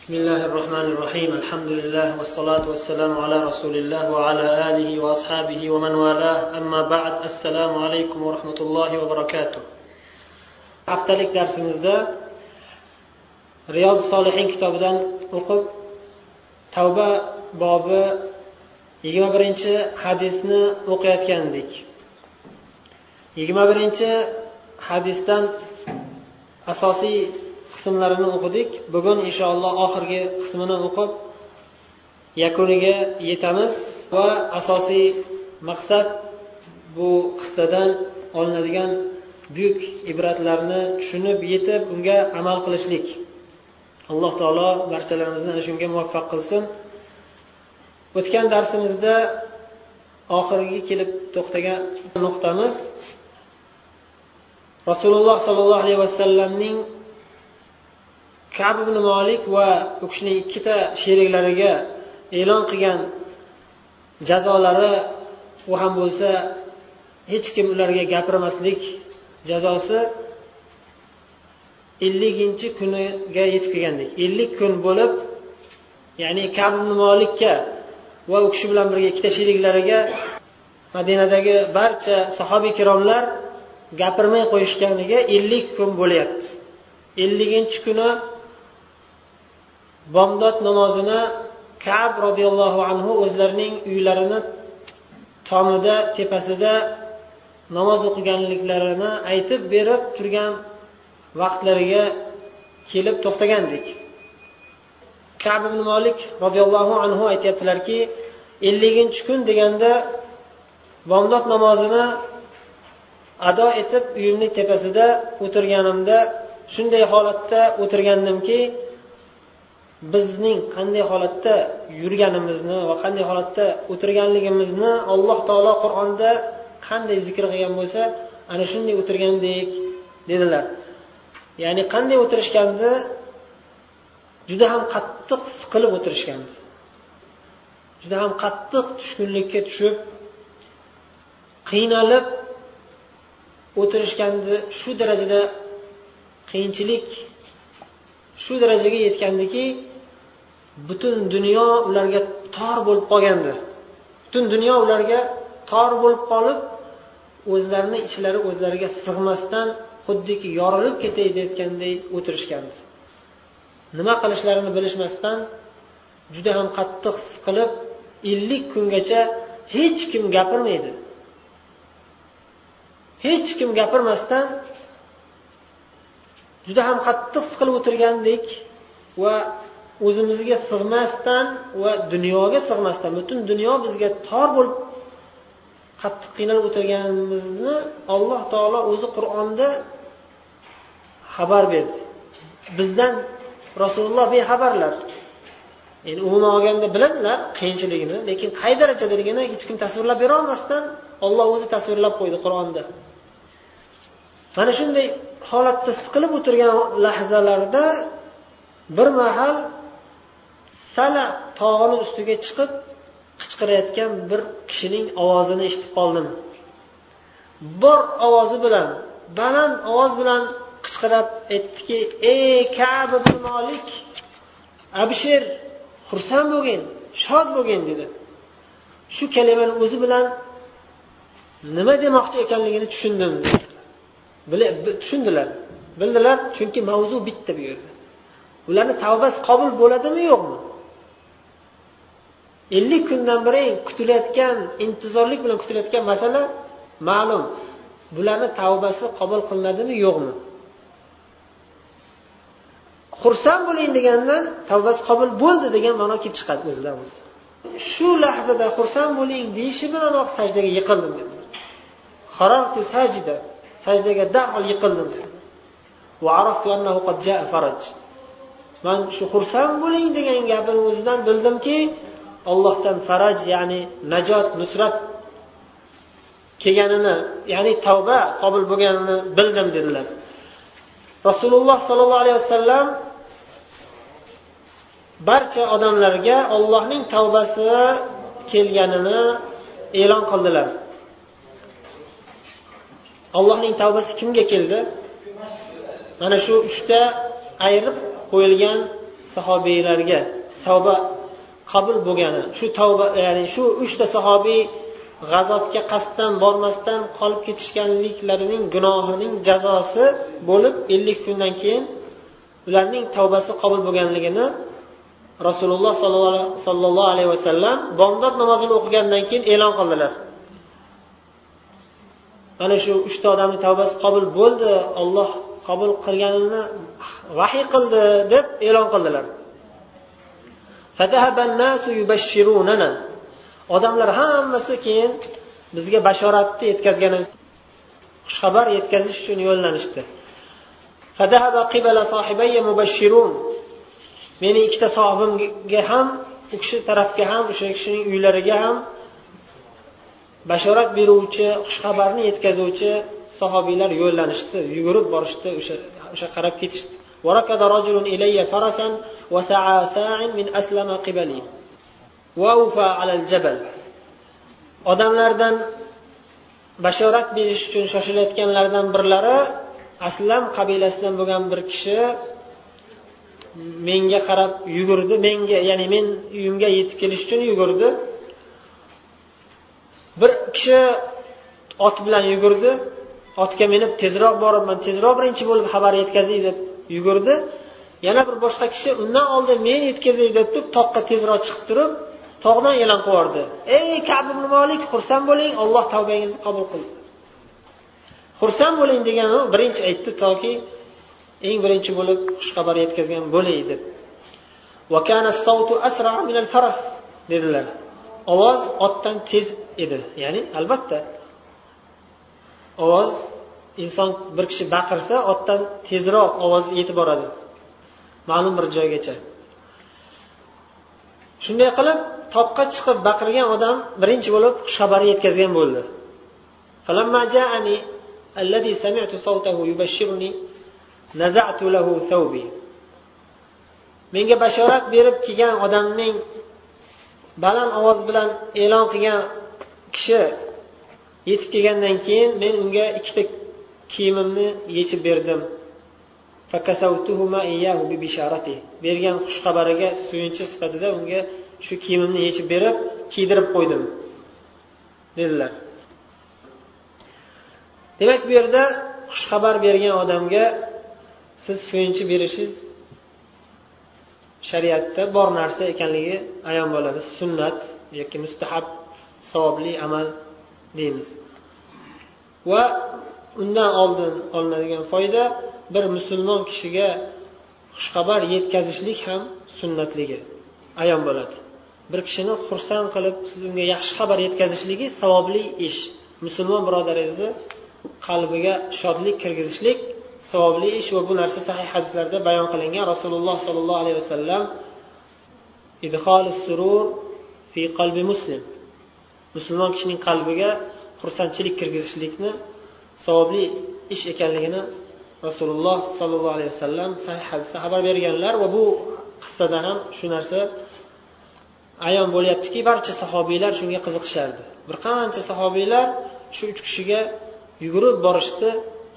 بسم الله الرحمن الرحيم الحمد لله والصلاة والسلام على رسول الله وعلى آله وأصحابه ومن والاه أما بعد السلام عليكم ورحمة الله وبركاته haftalik darsimizda riyoz solihin kitobidan o'qib tavba bobi yigirma birinchi hadisni o'qiyotgandik yigirma birinchi hadisdan asosiy qismlarini o'qidik. Bugun inshaalloh oxirgi qismini o'qib yakuniga yetamiz va asosiy maqsad bu qissadan olinadigan buyuk ibratlarni tushunib yetib unga amal qilishlik. Alloh taolo barchalarimizni ana shunga muvaffaq qilsin. O'tgan darsimizda oxiriga kelib to'xtagan nuqtamiz. Rasululloh sollallohu alayhi vasallamning kab ibn molik va u kishining ikkita sheriklariga e'lon qilgan jazolari u ham bo'lsa hech kim ularga gapirmaslik jazosi elliginchi kuniga yetib kelgandik. Ellik kun bo'lib ya'ni kab ibn molikka va u kishi bilan birga ikkita sheriklariga madinadagi barcha sahobiy ikromlar gapirmay qo'yishganiga ellik kun bo'lyapti. Elliginchi kuni bomdod namozini kab roziyallohu anhu o'zlarining uylarini tomida tepasida namoz o'qiganliklarini aytib berib turgan vaqtlariga kelib to'xtagandik. Kab ibn molik roziyallohu anhu aytyaptilarki elliginchi kun deganda bomdod namozini ado etib uyimni tepasida o'tirganimda shunday holatda o'tirgandimki bizning qanday holatda yurganimizni va qanday holatda o'tirganligimizni alloh taolo qur'onda qanday zikr qilgan bo'lsa ana shunday o'tirgandek dedilar. Ya'ni qanday o'tirishgandi? Juda ham qattiq siqilib o'tirishgandi. Juda ham qattiq tushkunlikka tushib qiynalib o'tirishgandi shu darajada qiyinchilik shu darajaga yetgandiki butun dunyo ularga tor bo'lib qolgandi. Butun dunyo ularga tor bo'lib qolib o'zlarini ichlari o'zlariga sig'masdan xuddiki yorilib ketay deyotganday o'tirishgandi nima qilishlarini bilishmasdan juda ham qattiq siqilib ellik kungacha hech kim gapirmaydi. Hech kim gapirmasdan juda ham qattiq siqilib o'tirgandek va o'zimizga sig'masdan va dunyoga sig'masdan butun dunyo bizga tor bo'lib qattiq qiynalib o'tirganimizni alloh taolo o'zi qur'onda xabar berdi. Bizdan rasululloh bexabarlar. Endi umuman olganda biladilar qiyinchiligini lekin qay darajadaligini hech kim tasvirlab berolmasdan olloh o'zi tasvirlab qo'ydi qur'onda. Mana shunday holatda siqilib o'tirgan lahzalarida bir mahal sala tog'ini ustiga chiqib qichqirayotgan bir kishining ovozini eshitib qoldim. Bor ovozi bilan baland ovoz bilan qichqirib aytdiki ey kab ibn molik abshir xursand bo'lgin shod bo'lgin dedi. Shu kalimani o'zi bilan nima demoqchi ekanligini tushundim. Tushundilar. Bildilar chunki mavzu bitta bu yerda. Ularni tavbasi qabul bo'ladimi yo'qmi? Ellik kundan beri kutilayotgan intizorlik bilan kutilayotgan masala ma'lum. Bularni tavbasi qabul qilinadimi yo'qmi? Xursand bo'ling degandan tavbasi qabul bo'ldi degan ma'no kelib chiqadi o'zidan o'zi shu lahzada xursand bo'ling deyishi bilanoq sajdaga yiqildim dedilar sajda sajdaga darhol yiqildim man shu xursand bo'ling degan gapini o'zidan bildimki ollohdan faraj ya'ni najot nusrat kelganini ya'ni tavba qabul bo'lganini bildim dedilar. Rasululloh sollallohu alayhi vasallam barcha odamlarga ollohning tavbasi kelganini e'lon qildilar. Allohning tavbasi kimga keldi? Mana shu uchta ayirib qo'yilgan sahobiylarga tavba qabul bo'lgani shu tavba ya'ni shu uchta sahobiy g'azotga qasddan bormasdan qolib ketishganliklarining gunohining jazosi bo'lib ellik kundan keyin ularning tavbasi qabul bo'lganligini rasululloh sollallohu alayhi vasallam bomdod namozini o'qigandan keyin e'lon qildilar. Mana shu uchta odamni tavbasi qabul bo'ldi olloh qabul qilganini vahiy qildi deb e'lon qildilar. Odamlar hammasi keyin bizga bashoratni yetkazgan xushxabar yetkazish uchun yo'llanishdi. meni ikkita sohibimga ham u kishi tarafga ham o'sha kishining uylariga ham bashorat beruvchi xushxabarni yetkazuvchi sahobiylar yo'llanishdi yugurib borishdi o'sha o'sha qarab ketishdi. وركض رجل إلي فرسا وسعى ساع من أسلم قبلي وأوفى على الجبل odamlardan bashorat berish uchun shoshilayotganlardan birlari aslam qabilasidan bo'lgan bir kishi menga qarab yugurdi menga ya'ni men uyimga yetib kelish uchun yugurdi bir kishi ot bilan yugurdi otga minib tezroq boribman tezroq birinchi bo'lib xabar yetkazay deb yugurdi yana bir boshqa kishi undan oldin men yetkazay deb turib toqqa tezroq chiqib turib tog'dan e'lon qilib yubordi ey kab ibn molik xursand bo'ling olloh tavbangizni qabul qildi xursand bo'ling degani birinchi aytdi toki eng birinchi bo'lib xushxabar yetkazgan bo'lay deb. Dedilar. Ovoz otdan tez edi ya'ni albatta. Ovoz inson bir kishi baqirsa otdan tezroq ovoz yetib boradi ma'lum bir joygacha. Shunday qilib toqqa chiqib baqirgan odam birinchi bo'lib xushxabarni yetkazgan bo'ldi. Menga bashorat berib kelgan odamning baland ovoz bilan e'lon qilgan kishi yetib kelgandan keyin men unga ikkita kiyimimni yechib berdim. Bergan xushxabariga suyunchi sifatida unga shu kiyimimni yechib berib kiydirib qo'ydim dedilar. Demak bu yerda xushxabar bergan odamga siz suyunchi berishingiz shariatda bor narsa ekanligi ayon bo'ladi. Sunnat yoki mustahab savobli amal deymiz. Va undan oldin olinadigan foyda bir musulmon kishiga xushxabar yetkazishlik ham sunnatligi ayon bo'ladi. Bir kishini xursand qilib siz unga yaxshi xabar yetkazishligi savobli ish. Musulmon birodaringizni qalbiga shodlik kirgizishlik savobli ish va bu narsa sahih hadislarda bayon qilingan. Rasululloh sollallohu alayhi vasallam surur fi qalbi muslim. Musulmon kishining qalbiga xursandchilik kirgizishlikni savobli ish ekanligini rasululloh sollallohu alayhi vasallam sahih hadisda xabar berganlar va bu qissadan ham shu narsa ayon bo'lyaptiki barcha sahobiylar shunga qiziqishardi. Bir qancha sahobiylar shu uch kishiga yugurib borishdi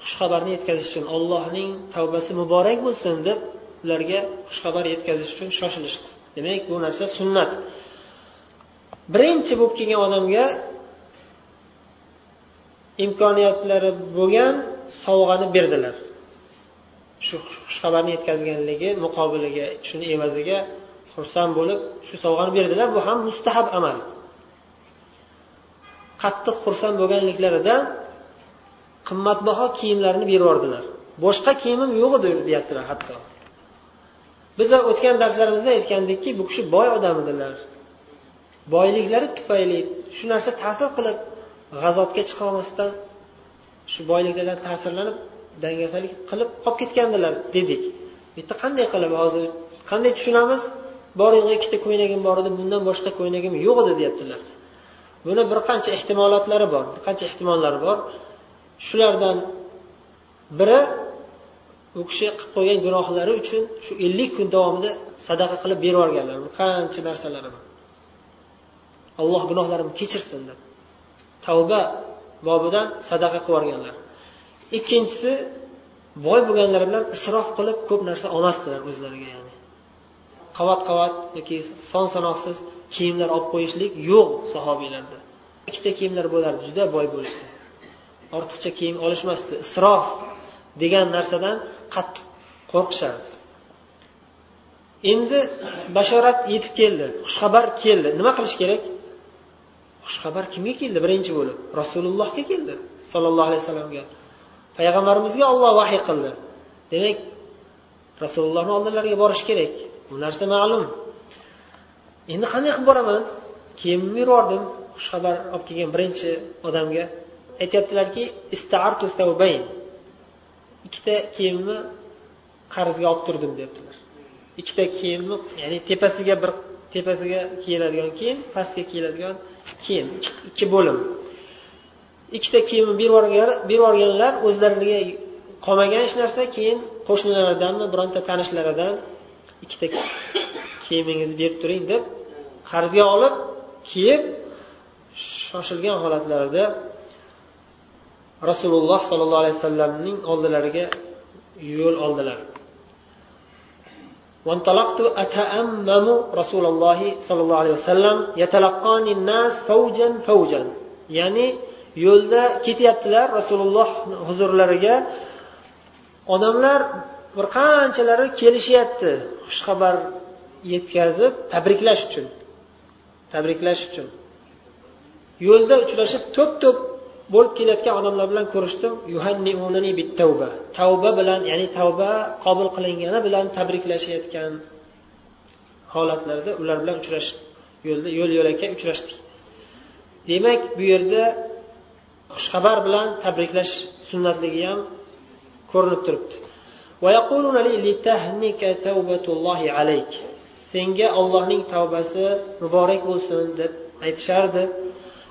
xushxabarni yetkazish uchun ollohning tavbasi muborak bo'lsin deb ularga xushxabar yetkazish uchun shoshilishdi. Demak bu narsa sunnat. Birinchi bo'lib kelgan odamga imkoniyatlari bo'lgan sovg'ani berdilar. Shu xushxabarni yetkazganligi muqobiliga shuni evaziga xursand bo'lib shu sovg'ani berdilar. Bu ham mustahab amal. Qattiq xursand bo'lganliklaridan qimmatbaho kiyimlarni berib yubordilar. Boshqa kiyimim yo'q edi deyaptilar hatto. Biz o'tgan darslarimizda aytgandikki bu kishi boy odam edilar boyliklari tufayli shu narsa ta'sir qilib g'azotga chiqolmasdan shu boyliklardan ta'sirlanib dangasalik qilib qolib ketgandilar dedik. Bu yerda qanday qilib hozir qanday tushunamiz? Boring'i ikkita ko'ynagim bor edi bundan boshqa ko'ynagim yo'q edi deyaptilar. Buni bir qancha ehtimolotlari bor bir qancha ehtimollari bor. Shulardan biri u kishi qilib qo'ygan gunohlari uchun shu ellik kun davomida sadaqa qilib berib yuborganlar qancha narsalari bor. Alloh gunohlarimni kechirsin deb. Tavba bobidan sadaqa qilib yuborganlar. Ikkinchisi boy bo'lganlar bilan isrof qilib ko'p narsa olmasdilar o'zlariga ya'ni. Qavat qavat yoki son sanoqsiz kiyimlar olib qo'yishlik yo'q sahobiylarda. Ikkita kiyimlar bo'lardi juda boy bo'lishsa. Ortiqcha kiyim olishmasdi isrof degan narsadan qattiq qo'rqishardi. Endi bashorat yetib keldi xushxabar keldi. Nima qilish kerak? Xushxabar kimga keldi? Birinchi bo'lib rasulullohga keldi sollallohu alayhi vasallamga. Payg'ambarimizga olloh vahiy qildi. Demak rasulullohni oldilariga borish kerak. Bu narsa ma'lum. Endi qanday qilib boraman? Kiyimimni yubordim xushxabar olib kelgan birinchi odamga. Aytyaptilarki ikkita kiyimni qarzga olib turdim deyaptilar ikkita kiyimni ya'ni tepasiga bir tepasiga kiyiladigan kiyim pastga kiyiladigan kiyim. Ikki bo'lim. ikkita kiyimni berib yuborganlar o'zlariga qolmagan hech narsa keyin qo'shnilaridanmi bironta tanishlaridan ikkita kiyimingizni berib turing deb qarzga olib kiyib shoshilgan holatlarida rasululloh sollallohu alayhi vasallamning oldilariga yo'l oldilar وانطلقت أتأمم رسول الله صلى الله عليه وسلم يتلقاني الناس فوجا فوجا يعني yo'lda ketyaptilar rasululloh huzurlariga. Odamlar bir qanchalari kelishyapti. Xushxabar yetkazib tabriklash uchun. Tabriklash uchun. Yo'lda uchrashib to'p to'p bo'lib kelayotgan odamlar bilan ko'rishdim. Tavba tavba bilan ya'ni tavba qabul qilingani bilan tabriklashayotgan holatlarda ular bilan uchrashib yo'lda yo'l yo'lakay uchrashdik. Demak bu yerda xushxabar bilan tabriklash sunnatligi ham ko'rinib turibdi. Senga ollohning tavbasi muborak bo'lsin deb aytishardi.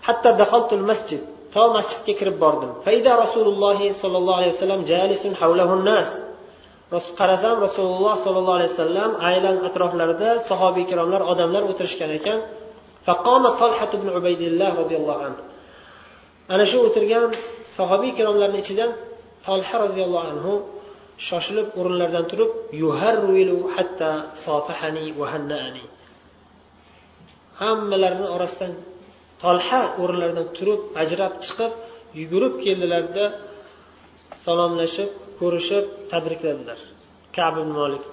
Hatto daholtul masjid to masjidga kirib bordim. Faida rasululloh sollallohu alayhi vasallam jalisun havlahu nas qarasam rasululloh sollallohu alayhi vasallam aylan atroflarida sahobiy ikromlar odamlar o'tirishgan ekan. Faqoma tolhat ibn ubaydillah roziyallohu anhu. Ana shu o'tirgan sahobiy ikromlarni ichidan tolha roziyallohu anhu shoshilib o'rinlaridan turib yuharvilu hatta sofahani vahannaani hammalarini orasidan tolha o'rinlaridan turib ajrab chiqib yugurib keldilarda salomlashib ko'rishib tabrikladilar. Kab molik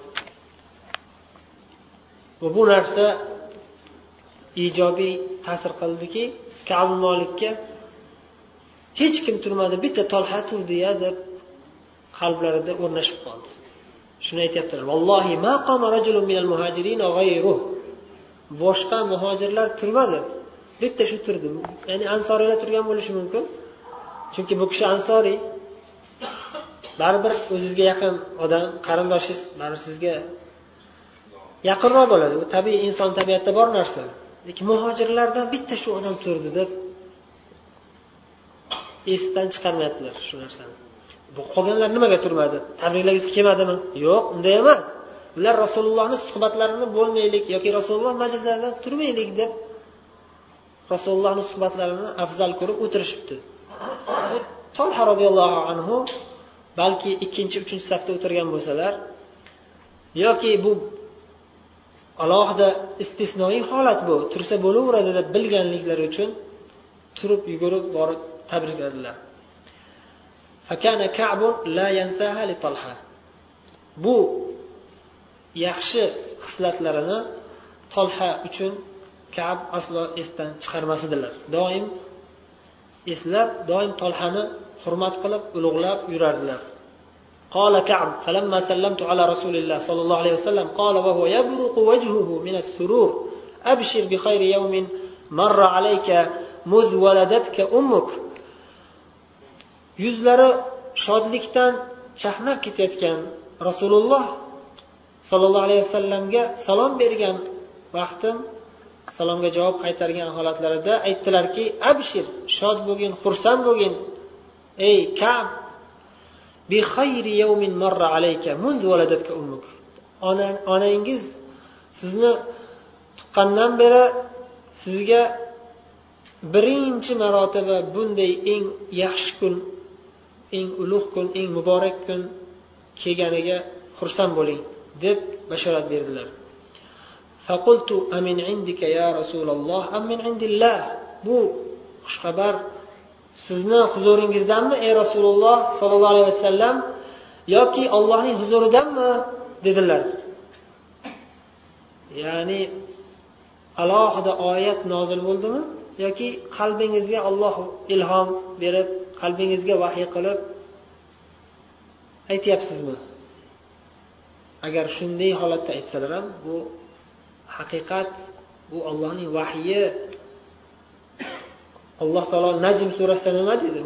va bu narsa ijobiy ta'sir qildiki kab molikka hech kim turmadi bitta tolha turdiya deb qalblarida o'rnashib qoldi. Shuni aytyaptilar vallohi boshqa muhojirlar turmadi. Bitta shu turdi. Ya'ni ansoriylar turgan bo'lishi mumkin. Chunki bu kishi ansoriy. Baribir o'zizga yaqin odam qarindoshingiz baribir sizga yaqinroq bo'ladi. Bu tabiiy inson tabiatida bor narsa. Lekin muhojirlardan bitta shu odam turdi deb esdan chiqarmayaptilar shu narsani. Bu qolganlar nimaga turmadi? Tabriklagisi kelmadimi? Yo'q unday emas. Ular rasulullohni suhbatlarini bo'lmaylik yoki rasululloh majlislarida turmaylik deb rasulullohni suhbatlarini afzal ko'rib o'tirishibdi. Tolha roziyallohu anhu balki ikkinchi uchinchi safda o'tirgan bo'lsalar yoki bu alohida istisnoiy holat bu tursa bo'laveradi deb bilganliklari uchun turib yugurib borib tabrikladilar bu yaxshi xislatlarini tolha uchun kab aslo esdan chiqarmas edilar doim eslab doim tolhani hurmat qilib ulug'lab yurardilar قال كعب فلما سلمت على رسول الله صلى الله عليه وسلم قال وهو يبرق وجهه من السرور أبشر بخير يوم مر عليك مذ ولدتك أمك yuzlari shodlikdan chaqnab ketayotgan rasululloh sollallohu alayhi vasallamga salom bergan vaqtim salomga javob qaytargan holatlarida aytdilarki abshir shod bo'lgin xursand bo'lgin ey kab onangiz sizni tuqqandan beri sizga birinchi marotaba bunday eng yaxshi kun eng ulug' kun eng muborak kun kelganiga xursand bo'ling deb bashorat berdilar فقلت أمن عندك يا رسول الله أم من عند الله bu xushxabar sizni huzuringizdanmi ey rasululloh sollallohu alayhi vasallam yoki ollohning huzuridanmi dedilar ya'ni alohida oyat nozil bo'ldimi yoki qalbingizga olloh ilhom berib qalbingizga vahiy qilib aytyapsizmi? Agar shunday holatda aytsalar ham bu haqiqat bu ollohning vahyi alloh taolo najm surasida nima dedi?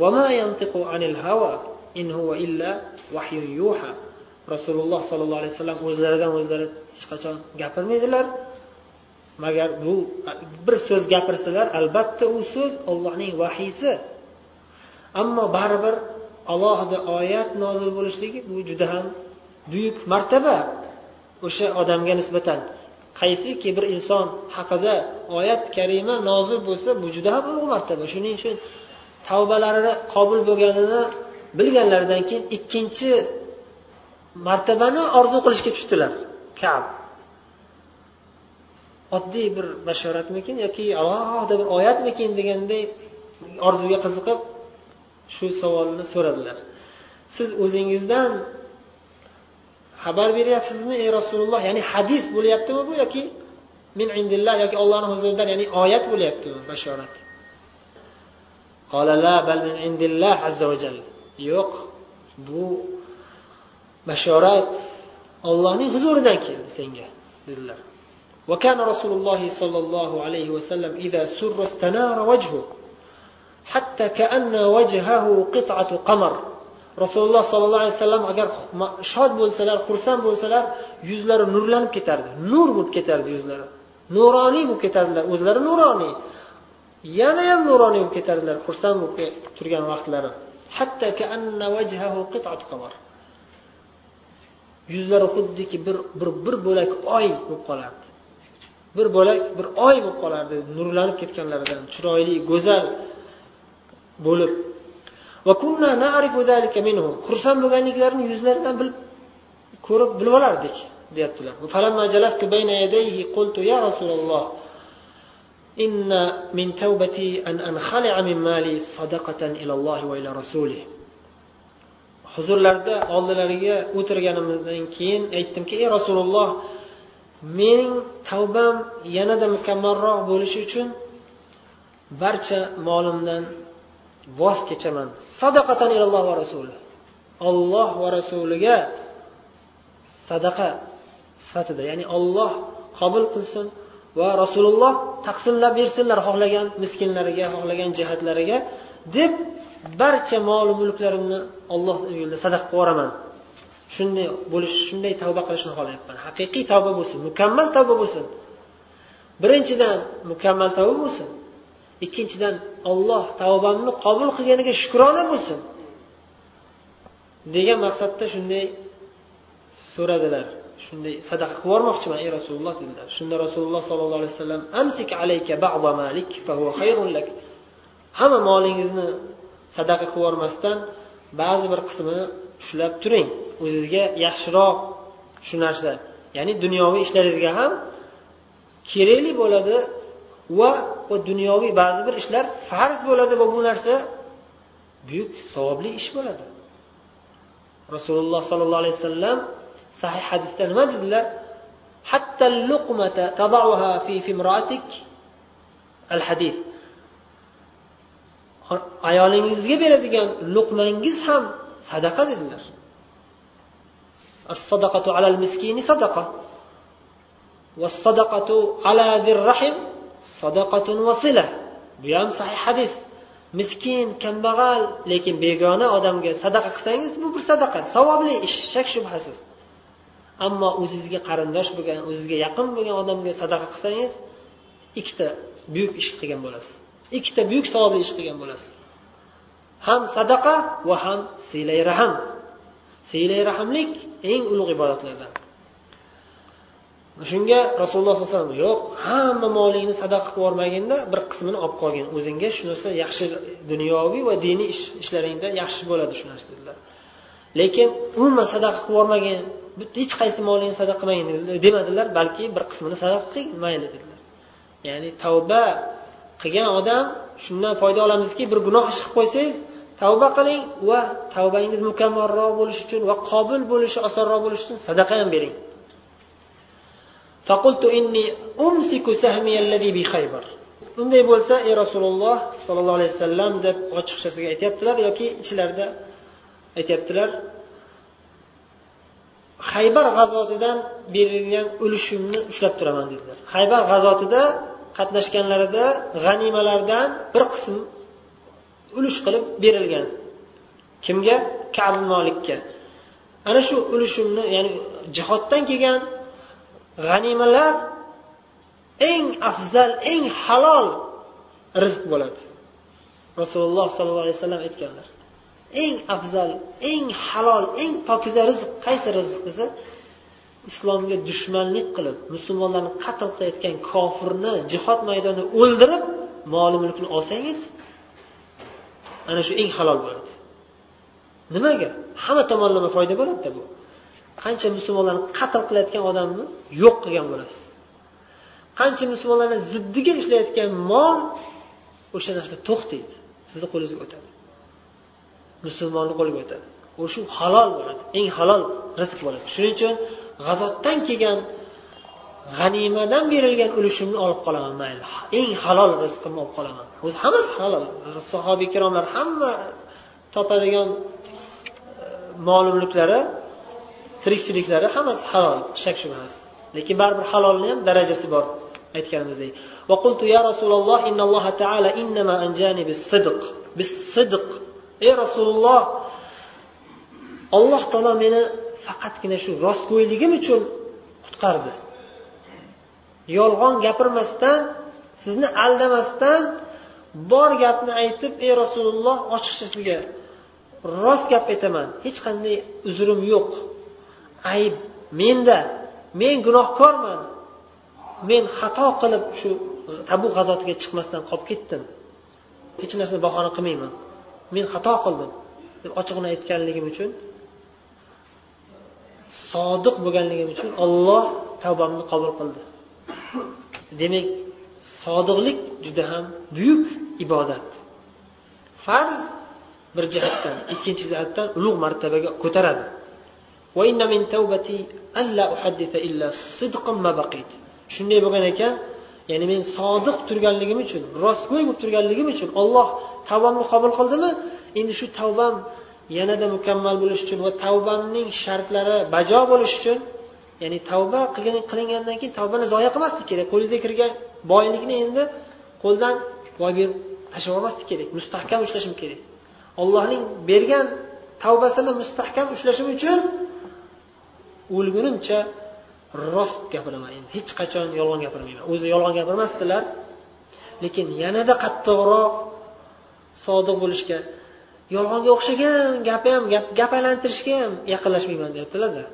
Rasululloh sollallohu alayhi vasallam o'zlaridan o'zlari hech qachon gapirmaydilar. Magar bu bir so'z gapirsalar albatta u so'z ollohning vahiysi ammo baribir alohida oyat nozil bo'lishligi bu juda ham buyuk martaba. O'sha odamga nisbatan qaysiki bir inson haqida oyat karima nozil bo'lsa bu juda ham ulug' martaba. Shuning uchun tavbalari qabul bo'lganini bilganlaridan keyin ikkinchi martabani orzu qilishga tushdilar. Kab. Oddiy bir bashoratmikin yoki alohida bir oyatmikin deganday orzuga qiziqib shu savolni so'radilar siz o'zingizdan xabar beryapsizmi ey rasululloh ya'ni hadis bo'lyaptimi bu yoki min indillah yoki ollohni huzuridan ya'ni oyat bo'lyaptimi bashorat yo'q bu bashorat ollohning huzuridan keldi senga dedilar وكان رسول الله صلى الله عليه وسلم إذا سر استنار وجهه hatta kaanna wajhahu qit'atu qamar. Rasululloh sollallohu alayhi vasallam agar shod bo'lsalar xursand bo'lsalar yuzlari nurlanib ketardi. Nur bo'lib ketardi yuzlari. Nuroniy bo'lib ketardilar. O'zlari nuroniy. Yana ham nuroniy bo'lib ketardilar xursand bo'lib turgan vaqtlari. Hatta kaanna wajhahu qit'atu qamar. Yuzlari xuddiki bir bir bir bo'lak oy bo'lib qolardi. Bir bo'lak bir oy bo'lib qolardi nurlanib ketganlaridan. Chiroyli go'zal bo'lib xursand bo'lganliklarini yuzlaridan bilib ko'rib bilib olardik deyaptilar إن من توبتي أن أنخلع من مالي صدقة إلى الله وإلى رسوله huzurlarida oldilariga o'tirganimizdan keyin aytdimki ey rasululloh mening tavbam yanada mukammalroq bo'lishi uchun barcha molimdan voz kechaman. Sadaqatan ilalloh va rasuli olloh va rasuliga sadaqa sifatida ya'ni olloh qabul qilsin va rasululloh taqsimlab bersinlar xohlagan miskinlariga xohlagan jihatlariga deb barcha mol mulklarimni olloh yo'lida sadaqa qilib yuboraman shunday bo'lish shunday tavba qilishni xohlayapman. Haqiqiy tavba bo'lsin mukammal tavba bo'lsin. Birinchidan mukammal tavba bo'lsin. Ikkinchidan olloh tavbamni qabul qilganiga shukrona bo'lsin. Degan maqsadda shunday so'radilar. Shunday sadaqa qilib yubormoqchiman ey rasululloh dedilar. Shunda rasululloh sollallohu alayhi vasallam amsik alayka malik fa huwa khayrun lak. Hamma molingizni sadaqa qilib yubormasdan ba'zi bir qismini ushlab turing. O'zizga yaxshiroq shu narsa. Ya'ni dunyoviy ishlaringizga ham kerakli bo'ladi va dunyoviy ba'zi bir ishlar farz bo'ladi va bu narsa buyuk savobli ish bo'ladi rasululloh sollallohu alayhi vasallam sahih hadisda nima dedilar hatta luqmata tadauha fi fimratik al hadis ayolingizga beradigan luqmangiz ham sadaqa dedilar الصدقة على المسكين صدقة والصدقة على ذي الرحم sadaqatun vasila. Bu ham sahih hadis. Miskin kambag'al lekin begona odamga sadaqa qilsangiz bu bir sadaqa savobli ish shak shubhasiz. Ammo o'zizga qarindosh bo'lgan o'zizga yaqin bo'lgan odamga sadaqa qilsangiz ikkita buyuk ish qilgan bo'lasiz. Ikkita buyuk savobli ish qilgan bo'lasiz. Ham sadaqa va ham siylay rahm siylay rahmlik eng ulug' ibodatlardan. Shunga rasululloh sallallohu alayhi vasallam yo'q hamma molingni sadaqa qilib yubormaginda bir qismini olib qolgin. O'zingga shu narsa yaxshi dunyoviy va diniy ishlaringda yaxshi bo'ladi shu narsa dedilar. Lekin umuman sadaqa qilib yubormagin hech qaysi molingni sadaqa qilmagin demadilar balki bir qismini sadaqa qilgin mayli dedilar. Ya'ni tavba qilgan odam shundan foyda olamizki bir gunoh ish qilib qo'ysangiz tavba qiling va tavbangiz mukammalroq bo'lishi uchun va qobil bo'lishi osonroq bo'lishi uchun sadaqa ham bering. Unday bo'lsa ey rasululloh sollallohu alayhi vasallam deb ochiqchasiga aytyaptilar yoki ichlarida aytyaptilar. Haybar g'azotidan berilgan ulushimni ushlab turaman dedilar. Haybar g'azotida qatnashganlarida g'animalardan bir qism ulush qilib berilgan. Kimga? Kabi molikka ana shu ulushimni ya'ni jihoddan kelgan g'animalar eng afzal eng halol rizq bo'ladi. Rasululloh sollallohu alayhi vasallam aytganlar eng afzal eng halol eng pokiza rizq qaysi rizq desa islomga dushmanlik qilib musulmonlarni qatl qilayotgan kofirni jihod maydonida o'ldirib moli mulkini olsangiz ana shu eng halol bo'ladi. Nimaga? Hamma tomonlama foyda bo'ladida bu. Qancha musulmonlarni qatl qilayotgan odamni yo'q qilgan bo'lasiz. Qancha musulmonlarni ziddiga ishlayotgan mol o'sha narsa to'xtaydi sizni qo'lingizga o'tadi. Musulmonni qo'liga o'tadi. U shu halol bo'ladi eng halol rizq bo'ladi. Shuning uchun g'azotdan kelgan g'animadan berilgan ulushimni olib qolaman mayli. Eng halol rizqimni olib qolaman. O'zi hammasi halol. Sahobiy ikromlar hamma topadigan e, mol mulklari tirikchiliklari hammasi halol shak shubhasiz lekin baribir halolni ham darajasi bor aytganimizdek وقلت يا رسول الله إن الله تعالى إنما أنجاني بالصدق بالصدق ey rasululloh alloh taolo meni faqatgina shu rostgo'yligim uchun qutqardi yolg'on gapirmasdan sizni aldamasdan bor gapni aytib ey rasululloh ochiqcha sizga rost gap aytaman hech qanday uzrim yo'q Ayb menda men gunohkorman. Men xato qilib shu tabu g'azotiga chiqmasdan qolib ketdim. Hech narsani bahona qilmayman. Men xato qildim. Deb ochig'ini aytganligim uchun sodiq bo'lganligim uchun olloh tavbamni qabul qildi. Demak sodiqlik juda ham buyuk ibodat. Farz bir jihatdan ikkinchi jihatdan ulug' martabaga ko'taradi. Shunday bo'lgan ekan ya'ni men sodiq turganligim uchun rostgo'y bo'lib turganligim uchun olloh tavbamni qabul qildimi? Endi shu tavbam yanada mukammal bo'lishi uchun va tavbamning shartlari bajo bo'lishi uchun ya'ni tavba qilingandan keyin tavbani zoya qilmaslik kerak. Qo'lingizga kirgan boylikni endi qo'ldan boy berib tashlab yubormaslik kerak mustahkam ushlashim kerak. Ollohning bergan tavbasini mustahkam ushlashim uchun o'lgunimcha rost gapiraman endi hech qachon yolg'on gapirmayman o'zi yolg'on gapirmasdilar lekin yanada qattiqroq sodiq bo'lishga yolg'onga o'xshagan gapi ham gap gap aylantirishga ham yaqinlashmayman deyaptilarda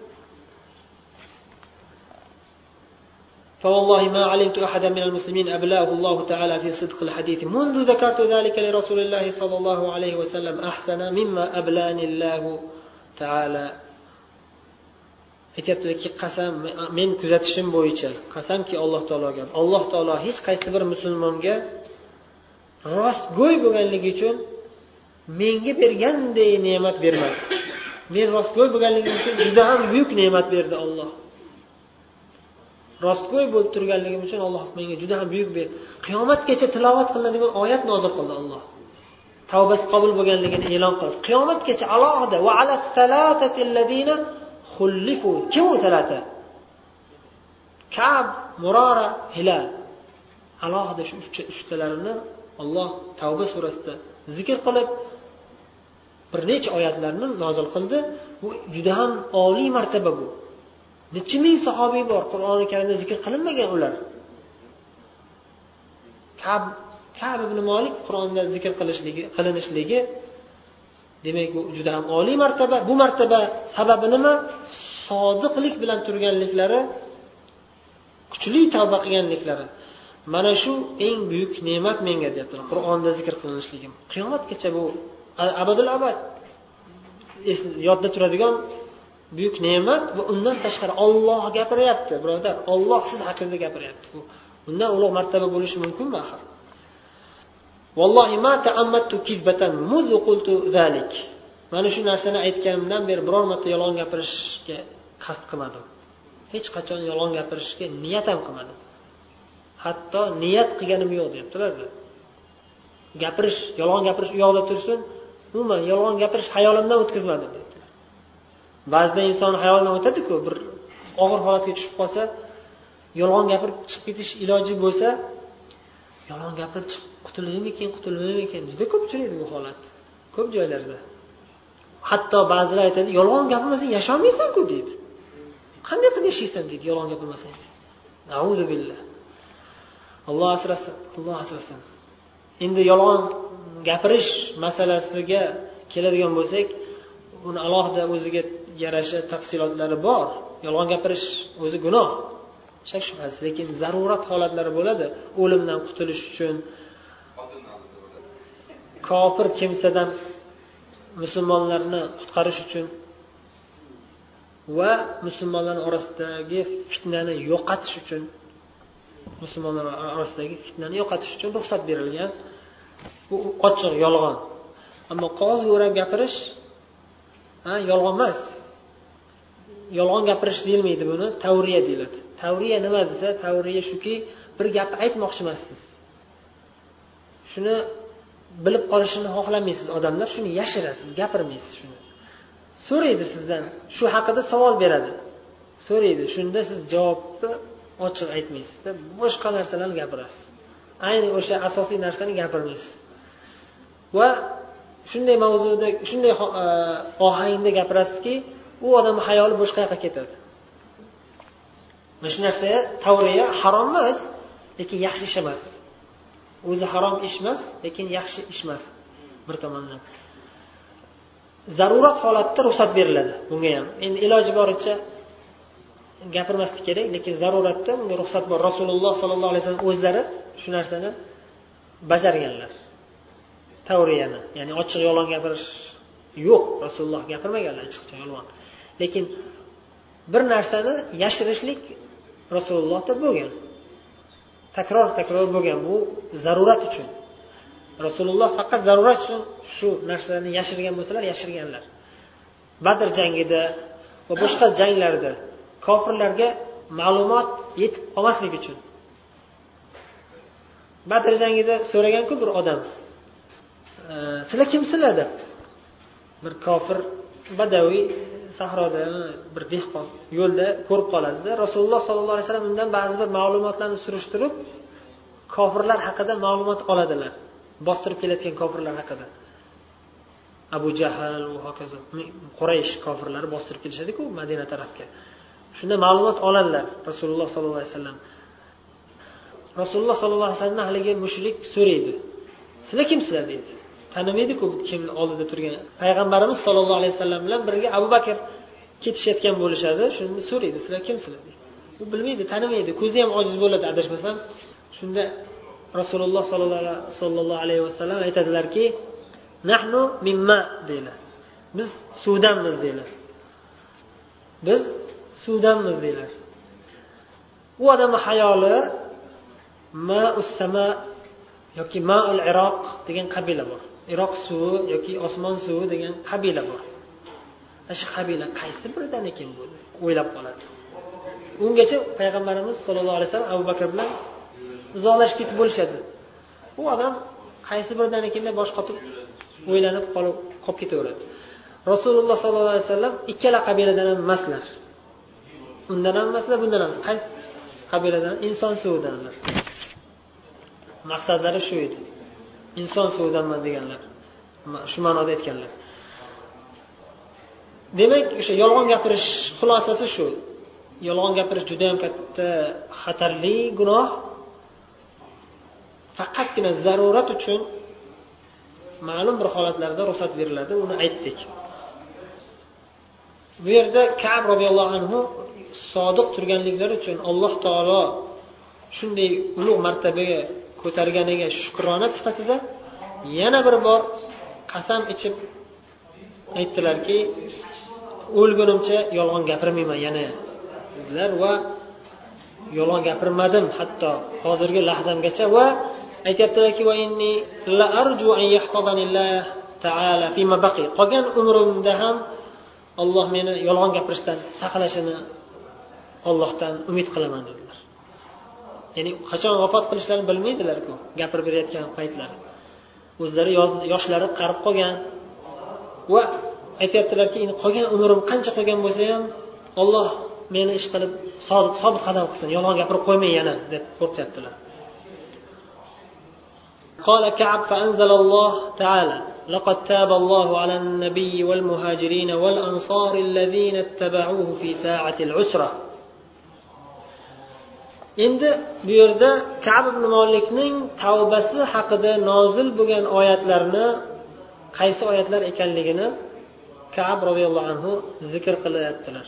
فوالله ما علمت أحدا من المسلمين أبلاه الله تعالى في صدق الحديث منذ ذكرت ذلك لرسول الله صلى الله عليه وسلم أحسن مما أبلاني الله تعالى aytyaptilarki qasam men kuzatishim bo'yicha qasamki alloh taologa. Alloh taolo hech qaysi bir musulmonga rostgo'y bo'lganligi uchun menga berganday ne'mat bermadi. Men rostgo'y bo'lganligim uchun juda ham buyuk ne'mat berdi olloh rostgo'y bo'lib turganligim uchun alloh menga juda ham buyuk berdi. Qiyomatgacha tilovat qilinadigan oyat nozil qildi olloh tavbasi qabul bo'lganligini e'lon qildi. Qiyomatgacha alohida va ala kim u talata kab murora hilal. Alohida shu uchtalarini olloh tavba surasida zikr qilib bir necha oyatlarni nozil qildi. Bu juda ham oliy martaba bu. Necha ming sahobiy bor qur'oni karimda zikr qilinmagan ular? Kab kab ibn molik qur'onda zikr qilinishligi demak bu juda ham oliy martaba. Bu martaba sababi nima? Sodiqlik bilan turganliklari kuchli tavba qilganliklari. Mana shu eng buyuk ne'mat menga deyaptilar. Qur'onda zikr qilinishligim. Qiyomatgacha bu abadul abad. Yodda turadigan buyuk ne'mat va undan tashqari olloh gapiryapti birodar. Olloh siz haqingizda gapiryapti. Undan ulug' martaba bo'lishi mumkinmi axir? Mana shu narsani aytganimdan beri biror marta yolg'on gapirishga qasd qilmadim. Hech qachon yolg'on gapirishga niyat ham qilmadim. Hatto niyat qilganim yo'q deyaptilarda gapirish yolg'on gapirish u yoqda tursin umuman yolg'on gapirish hayolimdan o'tkazmadim deyaptilar ba'zida inson hayolidan o'tadiku bir og'ir holatga tushib qolsa yolg'on gapirib chiqib ketish iloji bo'lsa yolg'on gapirib chiqib qutulmaymikin qutulmaymikin juda ko'p uchraydi bu holat. Ko'p joylarda hatto ba'zilar aytadi yolg'on gapirmasang yasholmaysanku deydi. Qanday qilib yashaysan deydi yolg'on gapirmasang auzu billah. Alloh asrasin alloh asrasin. Endi yolg'on gapirish masalasiga keladigan bo'lsak uni alohida o'ziga yarasha tafsilotlari bor. Yolg'on gapirish o'zi gunoh. Shak shubhasiz lekin zarurat holatlari bo'ladi. O'limdan qutulish uchun kofir kimsadan musulmonlarni qutqarish uchun va musulmonlar orasidagi fitnani yo'qotish uchun musulmonlar orasidagi fitnani yo'qotish uchun ruxsat berilgan. Bu ochiq yolg'on. Ammo qog'ozga o'rab gapirish ha yolg'on emas. Yolg'on gapirish deyilmaydi buni tavriya deyiladi. Tavriya nima desa tavriya shuki bir gapni aytmoqchi emassiz. Shuni bilib qolishini xohlamaysiz odamlar shuni yashirasiz gapirmaysiz shuni. So'raydi sizdan shu haqida savol beradi. So'raydi shunda siz javobni ochiq aytmaysizda boshqa narsalarni gapirasiz. Ayni o'sha asosiy narsani gapirmaysiz. Va shunday mavzuda shunday e, ohangda gapirasizki u odamni hayoli boshqa yoqqa ketadi. Mana shu narsa tavriya harom emas lekin yaxshi ish emas. O'zi harom ish emas lekin yaxshi ish emas bir tomondan. Zarurat holatda ruxsat beriladi. Bunga ham. Endi iloji boricha gapirmaslik kerak lekin zaruratda bunga ruxsat bor. Rasululloh sollallohu alayhi vasallam o'zlari shu narsani bajarganlar. Tavriyani. Ya'ni ochiq yolg'on gapirish yo'q. Rasululloh gapirmaganlar ochiqcha yolg'on. Lekin bir narsani yashirishlik rasulullohda bo'lgan. Takror takror bo'lgan bu zarurat uchun. Rasululloh faqat zarurat uchun shu narsalarni yashirgan bo'lsalar yashirganlar. Badr jangida va boshqa janglarda kofirlarga ma'lumot yetib qolmasligi uchun. Badr jangida so'raganku bir odam sizlar kimsizlar? deb. Bir kofir badaviy sahroda bir dehqon yo'lda ko'rib qoladida rasululloh sollallohu alayhi vasallam undan ba'zi bir ma'lumotlarni surishtirib kofirlar haqida ma'lumot oladilar. Bostirib kelayotgan kofirlar haqida. Abu jahl va hokazo quraysh kofirlari bostirib kelishadiku madina tarafga. Shunda ma'lumot oladilar rasululloh sollallohu alayhi vasallam. Rasululloh sollallohu alayhi vasallamdan haligi mushrik so'raydi. Sizlar kimsizlar? deydi. Tanimaydiku kimni oldida turgan. Payg'ambarimiz sollallohu alayhi vasallam bilan birga abu bakr ketishayotgan bo'lishadi. Shunda so'raydi sizlar kimsizlar deydi. U bilmaydi tanimaydi. Ko'zi ham ojiz bo'ladi adashmasam. Shunda rasululloh sollallohu alayhi vasallam aytadilarki nahnu mimma deydilar biz suvdanmiz deydilar biz suvdanmiz deydilar u odamni hayoli ma ussama yoki maul iroq degan qabila bor. Iroq suvi yoki osmon suvi degan qabila bor. Ana shu qabila qaysi biridan ekan bu? O'ylab qoladi. Ungacha payg'ambarimiz sollallohu alayhi vasallam abu bakr bilan uzoqlashib ketib bo'lishadi. U odam qaysi biridan ekan deb bosh qotib o'ylanib qolib qolib ketaveradi. Rasululloh sollallohu alayhi vasallam ikkala qabiladan ham emaslar. Undan ham emaslar bundan ham emas. Qaysi qabiladan? Inson suvidanlar maqsadlari shu edi. Inson suvidanman deganlar shu ma'noda aytganlar. Demak o'sha yolg'on gapirish xulosasi shu. Yolg'on gapirish juda yam katta xatarli gunoh. Faqatgina zarurat uchun ma'lum bir holatlarda ruxsat beriladi uni aytdik. Bu yerda kab roziyallohu anhu sodiq turganliklari uchun alloh taolo shunday ulug' martabaga ko'targaniga shukrona sifatida yana bir bor qasam ichib aytdilarki o'lgunimcha yolg'on gapirmayman yana dedilar va yolg'on gapirmadim hatto hozirgi lahzamgacha va aytyaptilarki qolgan umrimda ham olloh meni yolg'on gapirishdan saqlashini ollohdan umid qilaman dedilar. ya'ni qachon vafot qilishlarini bilmaydilarku gapirib berayotgan paytlari o'zlari yoshlari qarib qolgan va aytyaptilarki endi qolgan umrim qancha qolgan bo'lsa ham olloh meni ish qilib sobit qadam qilsin yolg'on gapirib qo'ymay yana deb qo'rqyaptilar قال كعب فأنزل الله تعالى لقد تاب الله على النبي والمهاجرين والأنصار الذين اتبعوه في ساعة العسرة endi bu yerda kab ibn molikning tavbasi haqida nozil bo'lgan oyatlarni qaysi oyatlar ekanligini kab roziyallohu anhu zikr qilyaptilar.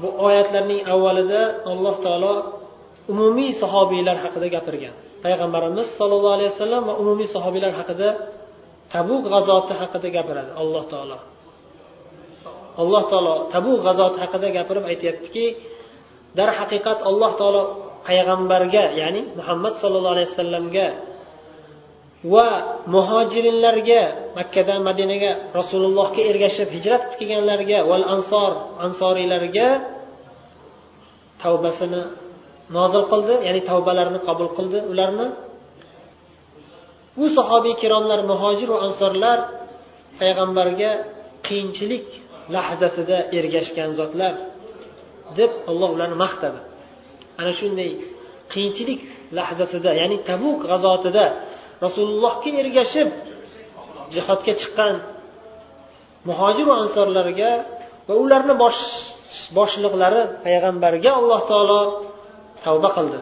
Bu oyatlarning avvalida alloh taolo umumiy sahobiylar haqida gapirgan. Payg'ambarimiz sollallohu alayhi vasallam va umumiy sahobiylar haqida tabuk g'azoti haqida gapiradi alloh taolo. Alloh taolo tabu g'azoti haqida gapirib aytyaptiki darhaqiqat alloh taolo payg'ambarga ya'ni muhammad sollallohu alayhi vasallamga va muhojirinlarga makkadan madinaga rasulullohga ergashib hijrat qilib kelganlarga val ansor ansoriylarga tavbasini nozil qildi ya'ni tavbalarini qabul qildi ularni. U sahobiy kiromlar muhojir va ansorlar payg'ambarga qiyinchilik lahzasida ergashgan zotlar deb alloh ularni maqtadi. Ana shunday qiyinchilik lahzasida ya'ni tabuk g'azotida rasulullohga ergashib jihodga chiqqan muhojiru ansorlarga va ularni bosh boshliqlari payg'ambarga alloh taolo tavba qildi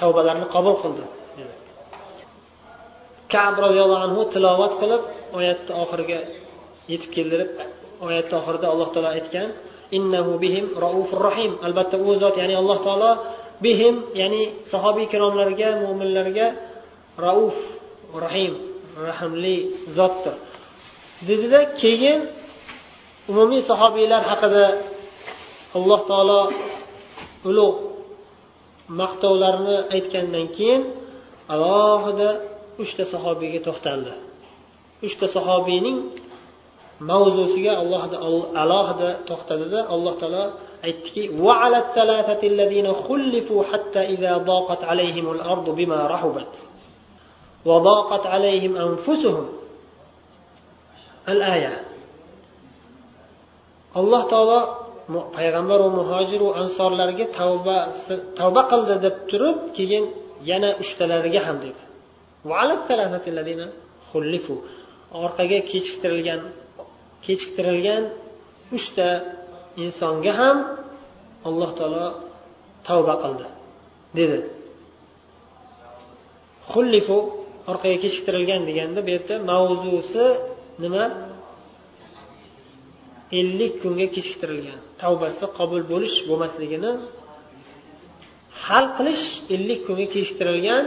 tavbalarini qabul qildi. Kab roziyallohu anhu tilovat qilib oyatni oxiriga yetib keldirib oyatni oxirida alloh taolo aytgan innahu bihim raufur rohim albatta u zot ya'ni alloh taolo bihim ya'ni sahobiy ikromlarga mo'minlarga rauf rahim rahmli zotdir. Dedida keyin umumiy sahobiylar haqida alloh taolo ulug' maqtovlarni aytgandan keyin alohida uchta sahobiyga to'xtaldi. Uchta sahobiyning mavzusiga alohida alohida to'xtadida alloh taolo aytdiki وعلى الثلاثة الذين خلفوا حتى إذا ضاقت عليهم الأرض بما رحبت وضاقت عليهم أنفسهم الآية alloh taolo payg'ambar va muhojir va ansorlarga tavba tavba qildi deb turib keyin yana uchtalariga ham dedi orqaga kechiktirilgan kechiktirilgan uchta insonga ham alloh taolo tavba qildi dedi. Xullifu orqaga kechiktirilgan deganda bu yerda mavzusi nima? Ellik kunga kechiktirilgan. Tavbasi qabul bo'lish bo'lmasligini hal qilish ellik kunga kechiktirilgan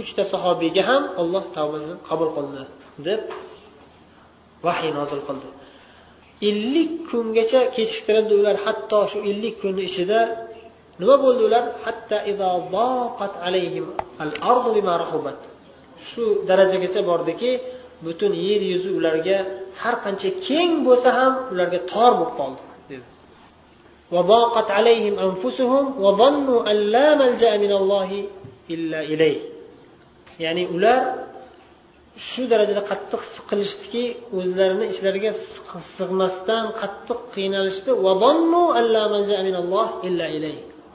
uchta sahobiyga ham alloh tavbasini qabul qildi deb vahiy nozil qildi. ellik kungacha kechiktirildi ular hatto shu ellik kunni ichida nima bo'ldi ular shu darajagacha bordiki butun yer yuzi ularga har qancha keng bo'lsa ham ularga tor bo'lib qoldi dedi وضاقت عليهم أنفسهم وظنوا أن لا ملجأ من الله إلا إليه ya'ni ular shu darajada qattiq siqilishdiki o'zlarini ichlariga sig'masdan qattiq qiynalishdi.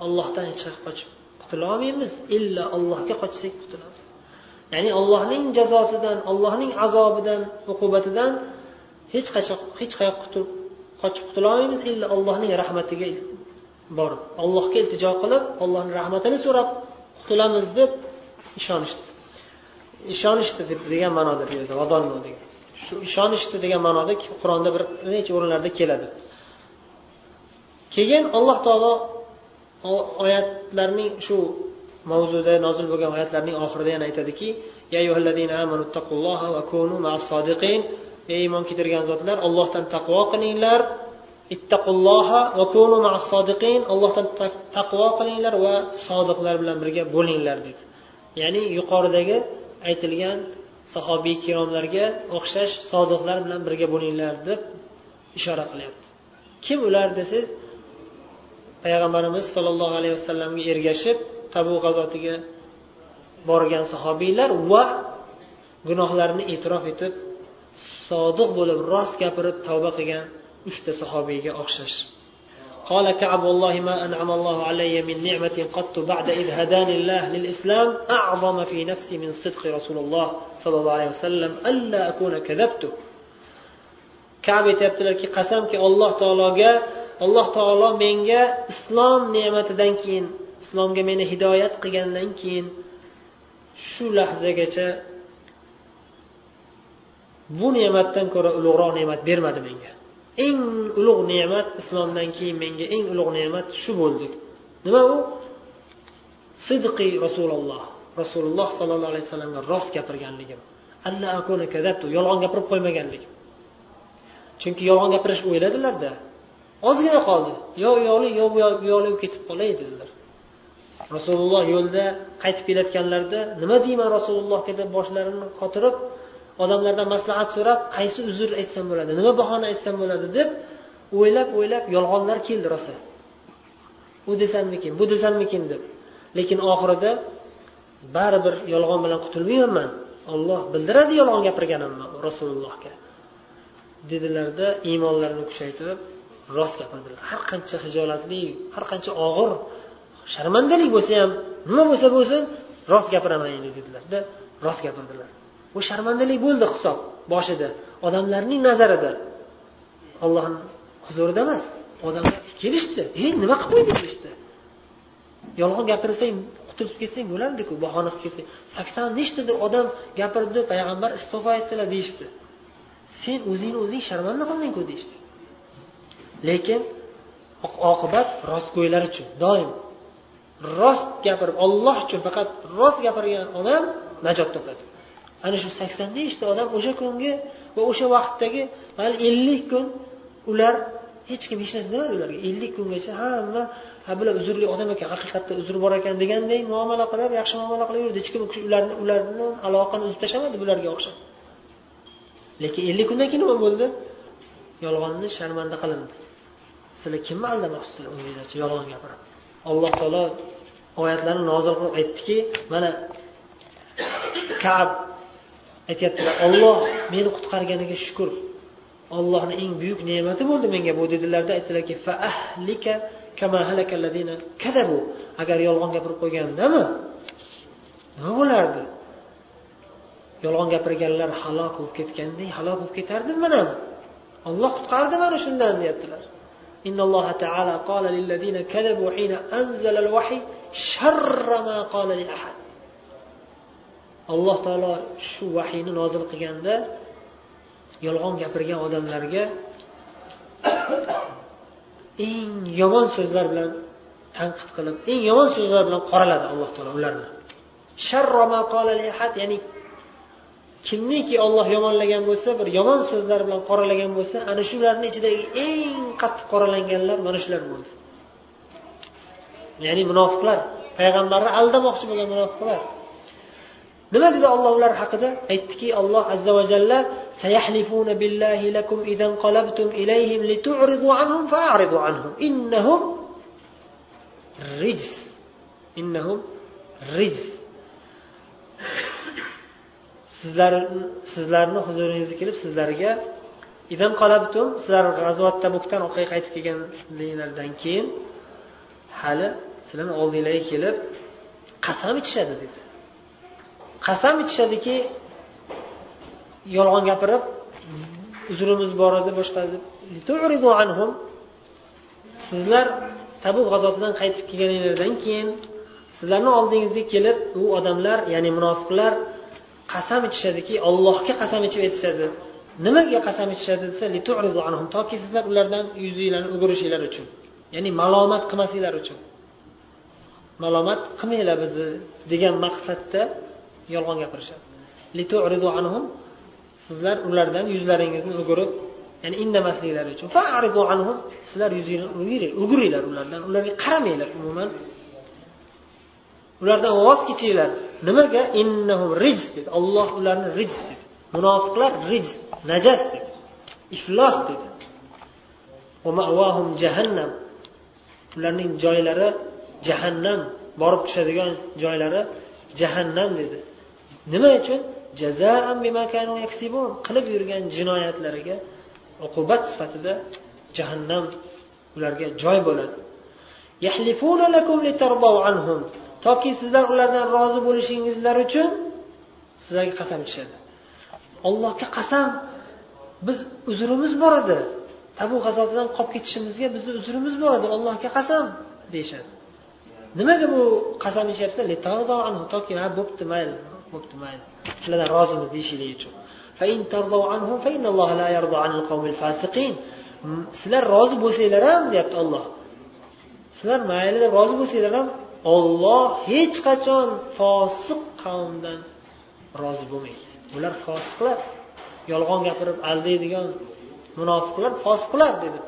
Ollohdan hech qochib qutulolmaymiz illa ollohga allohga qochsak qutulamiz ya'ni allohning jazosidan allohning azobidan uqubatidan hech qachon hech qayoqqa qutulib qochib qutulolmaymiz illa ollohning allohning rahmatiga borib allohga iltijo qilib ollohni rahmatini so'rab qutulamiz deb ishonishdi. Ishonishdi deb degan ma'noda bu yerda vadonno degan shu ishonishdi degan ma'noda qur'onda bir necha o'rinlarda keladi. Keyin alloh taolo oyatlarning shu mavzuda nozil bo'lgan oyatlarning oxirida yana aytadiki ey iymon keltirgan zotlar ollohdan taqvo qilinglar. Ittaqulloha va kunu sodiqin. Ollohdan taqvo qilinglar va sodiqlar bilan birga bo'linglar dedi. Ya'ni yuqoridagi aytilgan sahobiy kiromlarga o'xshash sodiqlar bilan birga bo'linglar deb ishora qilyapti. Kim ular desangiz payg'ambarimiz sollallohu alayhi vasallamga ergashib tabu g'azotiga borgan sahobiylar va gunohlarini e'tirof etib sodiq bo'lib rost gapirib tavba qilgan uchta sahobiyga o'xshash. قال كعب والله ما أنعم الله علي من نعمة قط بعد إذ هداني الله للإسلام أعظم في نفسي من صدق رسول الله صلى الله عليه وسلم ألا أكون كذبته كعب يتبتل لك قسم الله تعالى الله تعالى منك إسلام نعمة دنكين إسلام من هداية قيان لنكين شو لحظة جاء bu ne'matdan ko'ra ulug'roq ne'mat bermadi menga eng ulug' ne'mat islomdan keyin menga eng ulug' ne'mat shu bo'ldi. Nima u? Sidqi rasululloh. Rasululloh sollallohu alayhi vasallamga rost gapirganligim. Yolg'on gapirib qo'ymaganligim. Chunki yolg'on gapirish o'yladilarda ozgina qoldi. Yo u yoqlik yo bu yoqlik ketib qolay dedilar. Rasululloh yo'lda qaytib kelayotganlarida nima deyman rasulullohga deb boshlarini qotirib odamlardan maslahat so'rab qaysi uzr aytsam bo'ladi nima bahona aytsam bo'ladi deb o'ylab o'ylab yolg'onlar keldi rosa. U desammikin bu desammikin deb. Lekin oxirida baribir yolg'on bilan qutulmayapman olloh bildiradi yolg'on gapirganimni rasulullohga. Dedilarda iymonlarini kuchaytirib rost gapirdilar. Har qancha hijolatli har qancha og'ir sharmandalik bo'lsa ham nima bo'lsa bo'lsin rost gapiraman endi dedilarda rost gapirdilar. Bu sharmandalik bo'ldi hisob boshida. Odamlarning nazarida. Ollohni huzurida emas odamlar kelishdi. Ey nima qilib qo'ydi deyishdi yolg'on gapirsang qutulib ketsang bo'lardiku bahona qilib ketsang. Sakson nechtadir odam gapirdi payg'ambar istig'fo aytdilar deyishdi. Sen o'zingni o'zing sharmanda qildingku deyishdi. Lekin oqibat rostgo'ylar uchun doim rost gapirib olloh uchun faqat rost gapirgan odam najot topadi. Ana shu sakson nechta odam o'sha kungi va o'sha vaqtdagi mayli ellik kun ular hech kim hech narsa demadi ularga? Ellik kungacha hamma ha bular uzrli odam ekan haqiqatda uzri bor ekan deganday muomala qilib yaxshi muomala qilaverdi hech kim ularni ularni aloqani uzib tashlamadi bularga o'xshab. Lekin ellik kundan keyin nima bo'ldi? Yolg'onni sharmanda qilindi. Sizlar kimni aldamoqchisizlar o'zinglarcha yolg'on gapirib. Alloh taolo oyatlarni nozil qilib aytdiki mana kab aytyaptilar olloh meni qutqarganiga shukur ollohni eng buyuk ne'mati bo'ldi menga bu dedilarda aytdilarki agar yolg'on gapirib qo'ygandami nima bo'lardi yolg'on gapirganlar halok bo'lib ketgandek halok bo'lib ketardim man ham olloh qutqardi mani shundan deyaptilar إن الله تعالى قال للذين كذبوا حين أنزل الوحي شر ما قال لأحد alloh taolo shu vahiyni nozil qilganda yolg'on gapirgan odamlarga eng yomon so'zlar bilan tanqid qilib eng yomon so'zlar bilan qoraladi alloh taolo ularni. Ya'ni kimniki olloh yomonlagan bo'lsa bir yomon so'zlar bilan qoralagan bo'lsa ana shularni ichidagi eng qattiq qoralanganlar mana shular bo'ldi. Ya'ni munofiqlar payg'ambarni aldamoqchi bo'lgan munofiqlar. Nima dedi olloh ular haqida? Aytdiki alloh azza va jalla sayahlifuna billahi lakum idan qalabtum ilayhim litu'ridu anhum fa'ridu anhum. Innahum rijs. Innahum rijs. Sizlar sizlarni huzuringizga kelib sizlarga idan qalabtum sizlar g'azvat tabukdan orqaga qaytib kelganliklaringlardan keyin hali sizlarni oldinglarga kelib qasam ichishadi dedi. Qasam ichishadiki yolg'on gapirib uzrimiz bor edi boshqa sizlar tabuk g'azotidan qaytib kelganinglardan keyin sizlarni oldingizga kelib u odamlar ya'ni munofiqlar qasam ichishadiki ollohga qasam ichib aytishadi. Nimaga qasam ichishadi desa toki sizlar ulardan yuzinglarni o'girishinglar uchun ya'ni malomat qilmasinglar uchun. Malomat qilmanglar bizni degan maqsadda yolg'on gapirishadi. Sizlar ulardan yuzlaringizni o'girib ya'ni indamasliklari uchun. Sizlar yuzinglarni o'giringlar ulardan. Ularga qaramanglar umuman. Ulardan voz kechinglar. Nimaga? Innahum rijs dedi. Olloh ularni rijs dedi. Munofiqlar rijs najas dedi. Iflos dedi. Jahannam. Ularning joylari jahannam borib tushadigan joylari jahannam dedi. Nima uchun? Qilib yurgan jinoyatlariga uqubat sifatida jahannam ularga joy bo'ladi. Toki sizlar ulardan rozi bo'lishingizlar uchun sizlarga qasam ichishadi allohga qasam. Biz uzrimiz bor edi. Tabu g'azotidan qolib ketishimizga bizni uzrimiz bor edi. Allohga qasam deyishadi. Nimaga bu qasam ichyapsa toki ha bo'pti mayli. Bo'pti mayli sizlardan rozimiz deyishinglar uchun sizlar rozi bo'lsanglar ham deyapti olloh sizlar mayli deb rozi bo'lsanglar ham olloh hech qachon fosiq qavmdan rozi bo'lmaydi. Bular fosiqlar. Yolg'on gapirib aldaydigan munofiqlar fosiqlar dedi.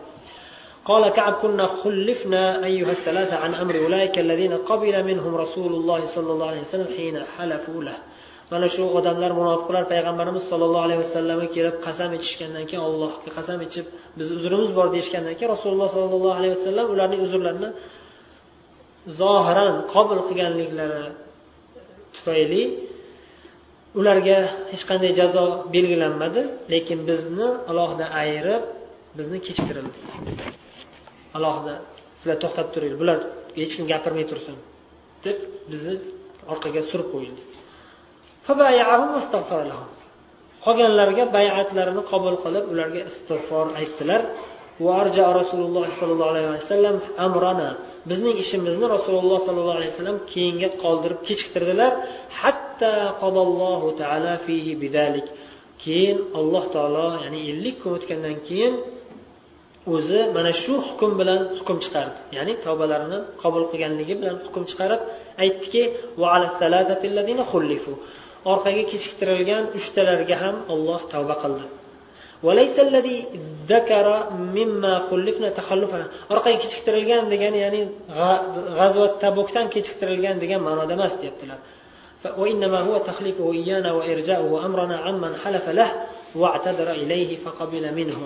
قال كعب كنا خلفنا أيها الثلاثة عن أمر أولئك الذين قبل منهم رسول الله صلى الله عليه وسلم حين حلفوا له mana shu odamlar munofiqlar payg'ambarimiz sollallohu alayhi vasallamga kelib qasam ichishgandan keyin allohga qasam ichib bizni uzrimiz bor deyishgandan keyin rasululloh sollallohu alayhi vasallam ularning uzrlarini zohiran qabul qilganliklari tufayli ularga hech qanday jazo belgilanmadi lekin bizni alohida ayirib bizni kechiktirildi alohida sizlar to'xtab turinglar bular hech kim gapirmay tursin deb bizni orqaga surib qo'yildi. Qolganlarga bayatlarini qabul qilib ularga istig'for aytdilar. Rasululloh sollallohu alayhi vasallam amrana. Bizning ishimizni rasululloh sollallohu alayhi vasallam keyinga qoldirib kechiktirdilar. Hatta qodallohu taala fihi bidalik. Keyin alloh taolo ya'ni ellik kun o'tgandan keyin o'zi mana shu hukm bilan hukm chiqardi ya'ni tavbalarini qabul qilganligi bilan hukm chiqarib aytdiki orqaga kechiktirilgan uchtalarga ham olloh tavba qildi orqaga kechiktirilgan degani ya'ni g'azvat tabukdan kechiktirilgan degan ma'noda emas deyaptilar وإنما هو تخليفه إيانا وإرجاؤه أمرنا عمن حلف له واعتذر إليه فقبل منه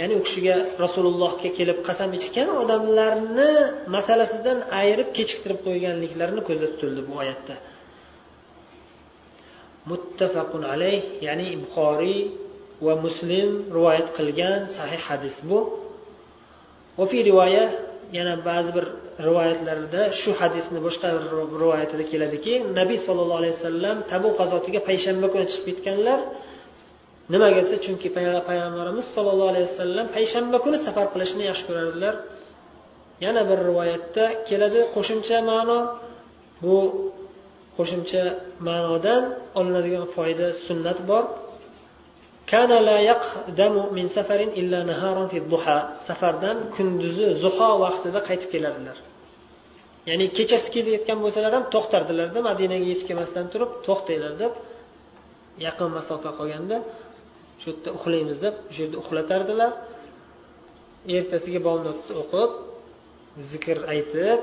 ya'ni u kishiga rasulullohga kelib qasam ichgan odamlarni masalasidan ayirib kechiktirib qo'yganliklarini ko'zda tutildi bu oyatda. Muttafaqun alayh ya'ni buxoriy va muslim rivoyat qilgan sahih hadis bu. Fi rivoya yana ba'zi bir rivoyatlarda shu hadisni boshqa bir rivoyatida keladiki nabiy sollallohu alayhi vasallam tabu g'azotiga payshanba kuni chiqib ketganlar nimaga desa chunki payg'ambarimiz sollallohu alayhi vasallam payshanba kuni safar qilishni yaxshi ko'rardilar. Yana bir rivoyatda keladi qo'shimcha ma'no. Bu qo'shimcha ma'nodan olinadigan foyda sunnat bor. Safardan kunduzi zuho vaqtida qaytib kelardilar. Ya'ni kechasi kelayotgan bo'lsalar ham to'xtardilarda madinaga yetib kelmasdan turib to'xtanglar deb yaqin masofa qolganda shu yerda uxlaymiz deb o'sha yerda uxlatardilar. Ertasiga bomdodni o'qib zikr aytib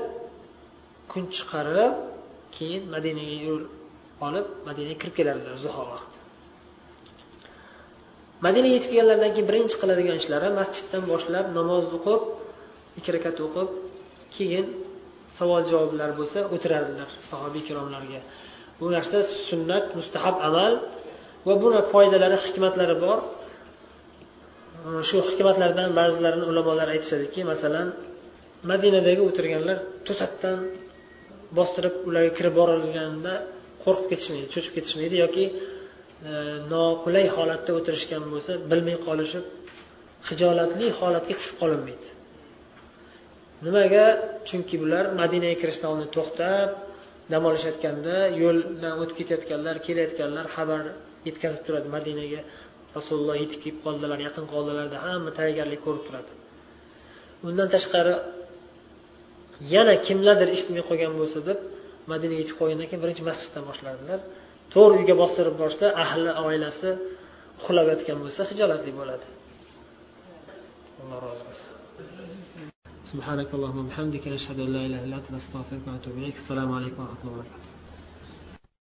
kun chiqarib keyin madinaga yo'l olib madinaga kirib kelardilar zuho vaqti. Madinaga yetib kelganlaridan keyin birinchi qiladigan ishlari masjiddan boshlab namoz o'qib ikki rakat o'qib keyin savol javoblar bo'lsa o'tirardilar sahobiy ikromlarga bu narsa sunnat mustahab amal. Va buni foydalari hikmatlari bor. Shu hikmatlardan ba'zilarini ulamolar aytishadiki masalan madinadagi o'tirganlar to'satdan bostirib ularga kirib borilganda qo'rqib ketishmaydi cho'chib ketishmaydi yoki noqulay holatda o'tirishgan bo'lsa bilmay qolishib hijolatli holatga tushib qolinmaydi. Nimaga? Chunki bular madinaga kirishdan oldin to'xtab dam olishayotganda yo'ldan o'tib ketayotganlar kelayotganlar xabar yetkazib turadi madinaga rasululloh yetib kelib qoldilar yaqin qoldilarda hamma tayyorgarlik ko'rib turadi undan tashqari yana kimlardir eshitmay qolgan bo'lsa deb madinaga yetib qolgandan keyin birinchi masjiddan boshlardilar to'rt uyga bostirib borsa ahli oilasi uxlab yotgan bo'lsa hijolatli bo'ladi alloh rozi bo'lsin سبحانك اللهم وبحمدك نشهد ان لا اله الا انت نستغفرك ونتوب اليك السلام عليكم ورحمه الله وبركاته